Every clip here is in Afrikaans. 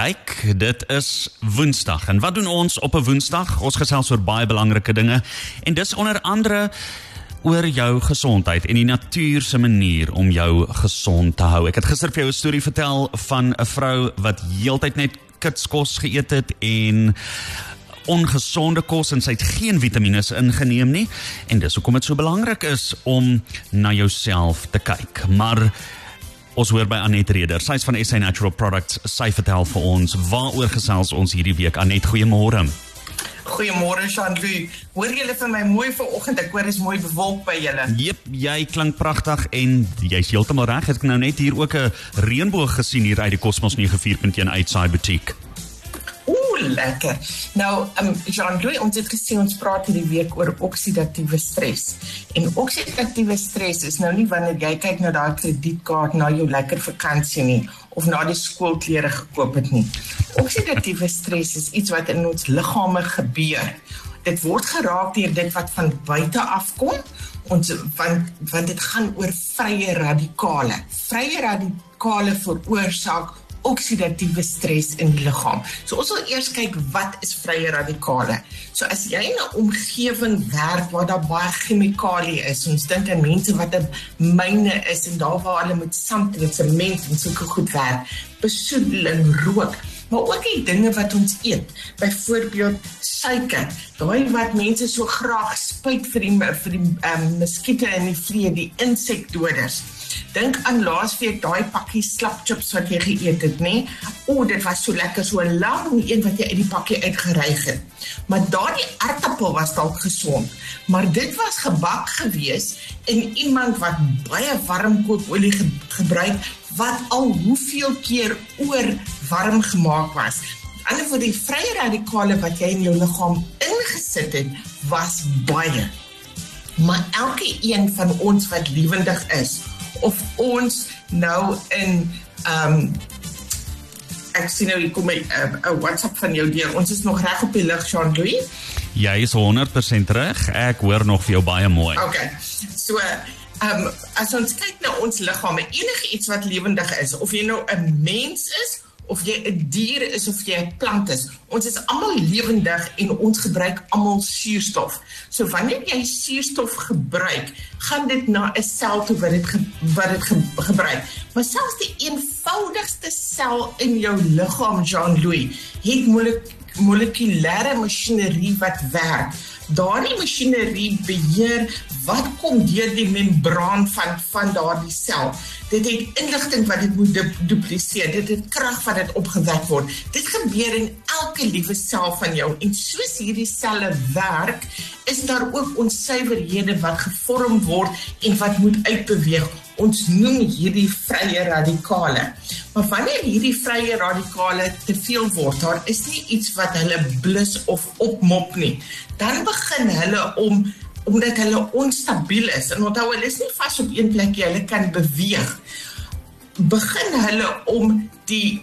kyk. Dit is Woensdag. En wat doen ons op 'n Woensdag? Ons gesels oor baie belangrike dinge en dis onder andere oor jou gesondheid en die natuur se manier om jou gesond te hou. Ek het gister vir jou 'n storie vertel van 'n vrou wat heeltyd net kitskos geëet het en ongesonde kos en sy het geen vitamiene ingeneem nie en dis hoekom dit so belangrik is om na jouself te kyk. Maar Ons hoor by Anet Reder. Sy's van SA Natural Products. Sy vertel vir ons waaroor gesels ons hierdie week. Anet, goeiemôre. Goeiemôre Jean-Louis. Hoor julle vir my mooi vanoggend? Ek hoor is mooi bewolk by julle. Jep, jy klink pragtig en jy's heeltemal reg. Ek het nou net hier ook 'n reënboog gesien hier uit die Cosmos 94.1 Outside Boutique lekker. Nou, um, Jean-Louis, ons het gesê ons praat hierdie week oor oksidatiewe stres. En oksidatiewe stres is nou nie wanneer jy kyk na daai kredietkaart na jou lekker vakansie nie of na die skoolklere gekoop het nie. Oksidatiewe stres is iets wat in ons liggame gebeur. Dit word geraak deur dit wat van buite afkom ons want want dit gaan oor vrye radikale. Vrye radikale veroorsaak oksidatiewe stres in die liggaam. So ons wil eers kyk wat is vrye radikale. So as jy in 'n omgewing werk waar daar baie chemikalieë is, ons dink aan mense wat 'n myne is en daar waar hulle met sand en sement en sulke goed werk, besoedeling, rook, maar ook die dinge wat ons eet. Byvoorbeeld suiker. Daai wat mense so graag spuit vir die vir die ehm um, muskiete en die vliee, die insekdoders. Dink aan laasweek daai pakkie slap chips wat jy geëet het, nê? O, dit was so lekker, so lang een wat jy uit die pakkie uitgeryg het. Maar daardie aartappel was dalk gesond, maar dit was gebak gewees in iemand wat baie warm kookolie ge gebruik wat al hoeveel keer oor warm gemaak was. Ander vir die vrye radikale wat jy in jou liggaam ingesit het, was baie. Maar elke een van ons wat lewendig is, of ons nou in ehm um, ek sien nou hier kom 'n uh, WhatsApp van jou deur. Ons is nog reg op die lig, Jean-Louis. Jy is 100% reg. Ek hoor nog vir jou baie mooi. Okay. So, ehm um, as ons kyk na ons liggame, enige iets wat lewendig is, of jy nou 'n mens is of jy 'n dier is of jy 'n plant is. Ons is almal lewendig en ons gebruik almal suurstof. So wanneer jy suurstof gebruik, gaan dit na 'n sel toe wat dit ge, wat dit ge, gebruik. Maar selfs die eenvoudigste sel in jou liggaam, Jean-Louis, het molekulêre masjinerie wat werk. Daardie masjinerie beheer wat kom deur die membraan van van daardie sel. Dit het inligting wat dit moet dupliseer. Dit het krag wat dit opgewek word. Dit gebeur in elke liewe sel van jou en soos hierdie selle werk, is daar ook onsuiverhede wat gevorm word en wat moet uitbeweeg. Ons noem hierdie vrye radikale. Maar wanneer hierdie vrye radikale te veel word, daar is nie iets wat hulle blus of opmop nie. Dan begin hulle om omdat hulle onstabiel is en onthou hulle is nie vas op een plek nie, hulle kan beweeg. Begin hulle om die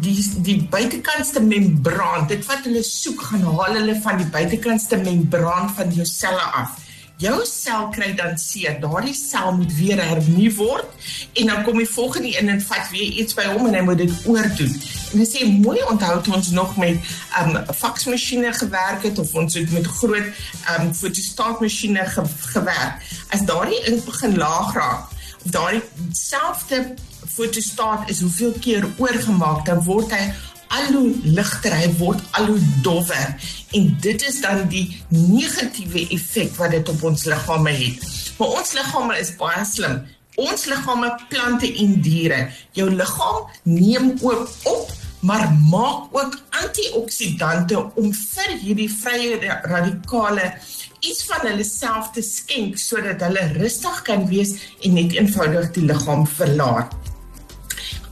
die die buitekantste membraan, dit wat hulle soek, gaan haal hulle van die buitekantste membraan van jou selle af jou sel kry dan seer. Daardie sel moet weer hernuwe word en dan kom die volgende een en vat weer iets by hom en hy moet dit oordoen. En as jy mooi onthou het ons nog met 'n um, faksmasjiene gewerk het of ons het met groot um fotostaatmasjiene ge gewerk. As daardie ink begin laag raak of daardie selfde fotostaat is hoeveel keer oorgemaak, dan word hy al hoe ligter, hy word al hoe dowwer en dit is dan die negatiewe effek wat dit op ons liggame het. Maar ons liggame is baie slim. Ons liggame plante en diere. Jou liggaam neem ook op maar maak ook antioksidante om vir hierdie vrye radikale iets van hulle self te skenk sodat hulle rustig kan wees en net eenvoudig die liggaam verlaat.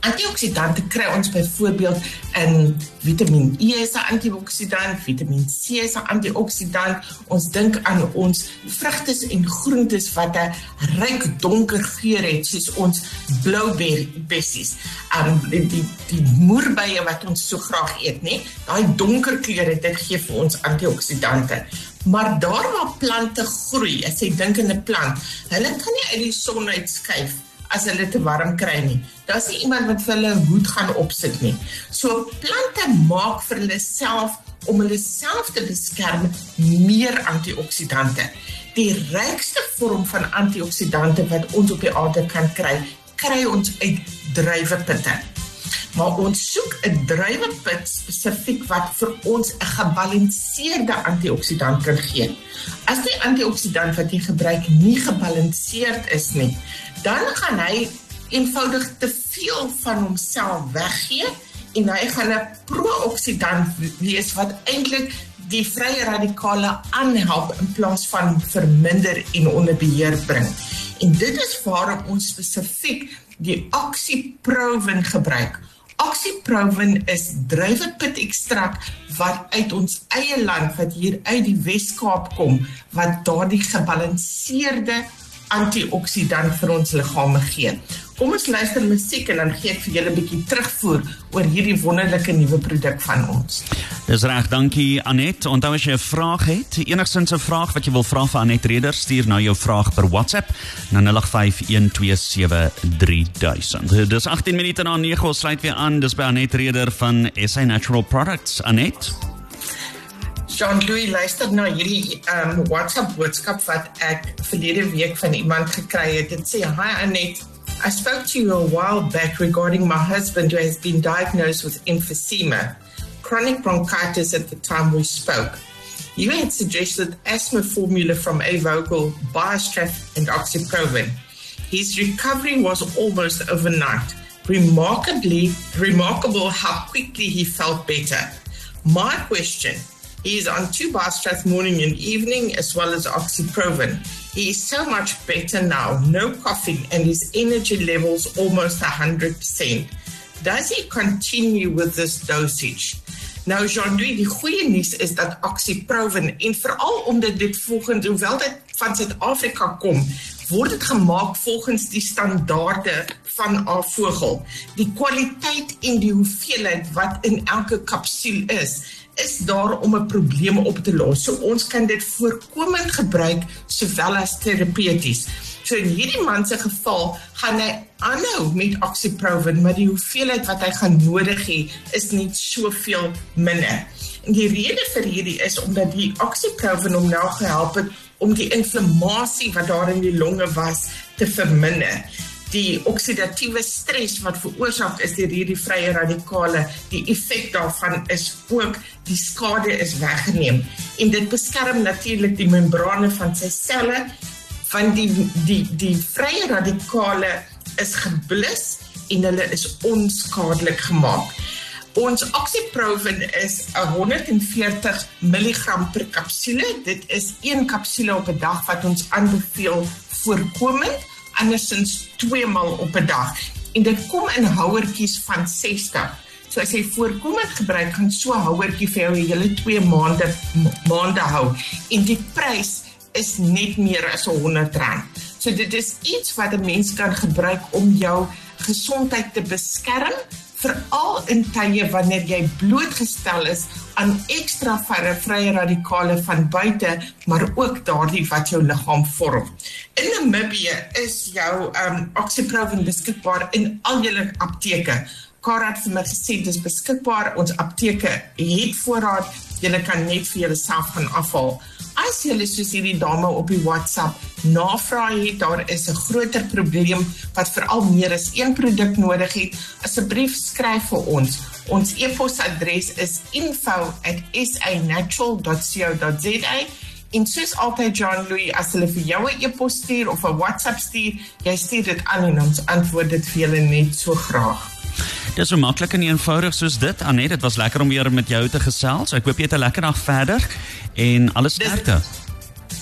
Antioksidante kry ons byvoorbeeld in Vitamiin E is 'n antioksidant, Vitamiin C is 'n antioksidant. Ons dink aan ons vrugte en groentes wat 'n ryk donker geur het, soos ons blouberries. Um die die, die moerbeye wat ons so graag eet, nê? Daai donker kleure dit gee vir ons antioksidante. Maar daar waar plante groei, as jy dink aan 'n plant, hulle kan nie uit die son uitskuif as hulle te warm kry nie. Daar's nie iemand wat vir hulle 'n hoed gaan opsit nie. So plante maak vir hulle self om hulle self te beskerm meer antioksidante. Die rykste vorm van antioksidante wat ons op die aarde kan kry, kry ons uit druiwepitte. Maar ons soek 'n druiwepit spesifiek wat vir ons 'n gebalanseerde antioksidant kan gee. As die antioksidant wat jy gebruik nie gebalanseerd is nie, dan gaan hy eenvoudig te veel van homself weggee en hy gaan 'n pro-oksidant wees wat eintlik die vrye radikale aanhelp in plaas van verminder en onder beheer bring. En dit is waarom ons spesifiek die oxyprovin gebruik Oxyprovin is druiwepit ekstrak wat uit ons eie land wat hier uit die Wes-Kaap kom wat daardie gebalanseerde antioksidant vir ons liggame gee. Kom ons luister musiek en dan gee ek vir julle 'n bietjie terugvoer oor hierdie wonderlike nuwe produk van ons. Dis reg, dankie Anet. Onthou as jy 'n vraag het, enigsins 'n vraag wat jy wil vra vir Anet Reder, stuur nou jou vraag per WhatsApp na 0851273000. Dis 18 minute na 9, ons sluit weer aan. Dis by Anet Reder van SA Natural Products. Anet Jean-Louis luister na hierdie um WhatsApp boodskap wat ek verlede week van iemand gekry het. Dit sê: "Hi Anet, I spoke to you a while back regarding my husband who has been diagnosed with emphysema, chronic bronchitis at the time we spoke. You had suggested asthma formula from Avogel, Biostraff, and Oxyprovin. His recovery was almost overnight. Remarkably, remarkable how quickly he felt better. My question he is on two Biostraff morning and evening, as well as Oxyprovin. He is so much better now, no coughing, and his energy levels almost 100%. Does he continue with this dosage? Nou Jean-Louis, die goeie nuus is dat Oxyprovin en veral omdat dit volgens hoewel dit van Suid-Afrika kom, word dit gemaak volgens die standaarde van haar. Die kwaliteit en die hoeveelheid wat in elke kapsule is, is daar om 'n probleem op te los. So ons kan dit voorkomend gebruik sowel as terapeuties. So in hierdie man se geval gaan hy aanhou met oxyprovin, maar die hoeveelheid wat hy gaan nodig hê is net soveel minder. En die rede vir hierdie is omdat die oxyprovin hom nou gehelp het om die inflammasie wat daar in die longe was te verminder die oksidatiewe stres wat veroorsaak is deur hierdie vrye radikale, die effek daarvan is ook die skade is weggeneem en dit beskerm natuurlik die membrane van sy selle van die die die vrye radikale is geblus en hulle is onskadelik gemaak. Ons oxyprovin is 140 mg per kapsule. Dit is een kapsule op 'n dag wat ons aanbeveel voorkomend andersins 2 maal op 'n dag en dit kom in houertjies van 60. So as jy voorkomend gebruik gaan so houertjie vir jou 'n hele 2 maande maande hou en die prys is net meer as R100. So dit is iets wat 'n mens kan gebruik om jou gesondheid te beskerm veral in tye wanneer jy blootgestel is aan ekstra vrye radikale van buite, maar ook daardie wat jou liggaam vorm. In Namibië is jou um oxyprovin beskikbaar in al julle apteke. Karat vir my gesê dis beskikbaar. Ons apteke het voorraad. Jy kan net vir jouself gaan afhaal. As lus soos hierdie dame op die WhatsApp navraag het, daar is 'n groter probleem wat veral meer as een produk nodig het, asseblief skryf vir ons. Ons e-posadres is info@sanatural.co.za. En soos altyd John Louis, as hulle vir jou 'n e-pos stuur of 'n WhatsApp stuur, jy stuur dit aan en ons antwoord dit vir julle net so graag. Dis so maklik en eenvoudig soos dit. Anet, dit was lekker om weer met jou te gesels. Ek hoop jy het 'n lekker dag verder en alles sterkte.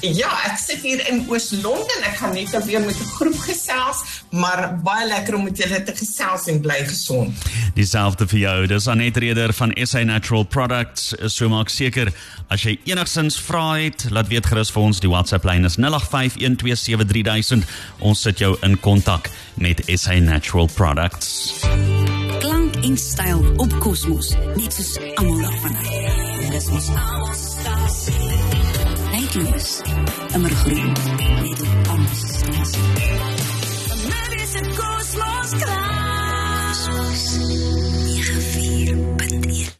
Ja, ek sit hier in Oos-London. Ek gaan net weer met 'n groep gesels, maar baie lekker om met julle te gesels en bly gesond. Dieselfde vir jou. Dis Anet Reder van SA Natural Products. So maak seker as jy enigsins vra het, laat weet gerus vir ons. Die WhatsApp lyn is 0851273000. Ons sit jou in kontak met SA Natural Products en styl op Cosmos, net soos almal daarvan. Dis mos alstasie. Netloos, immer groen, net op alstasie. se kosmos kraai. 94.1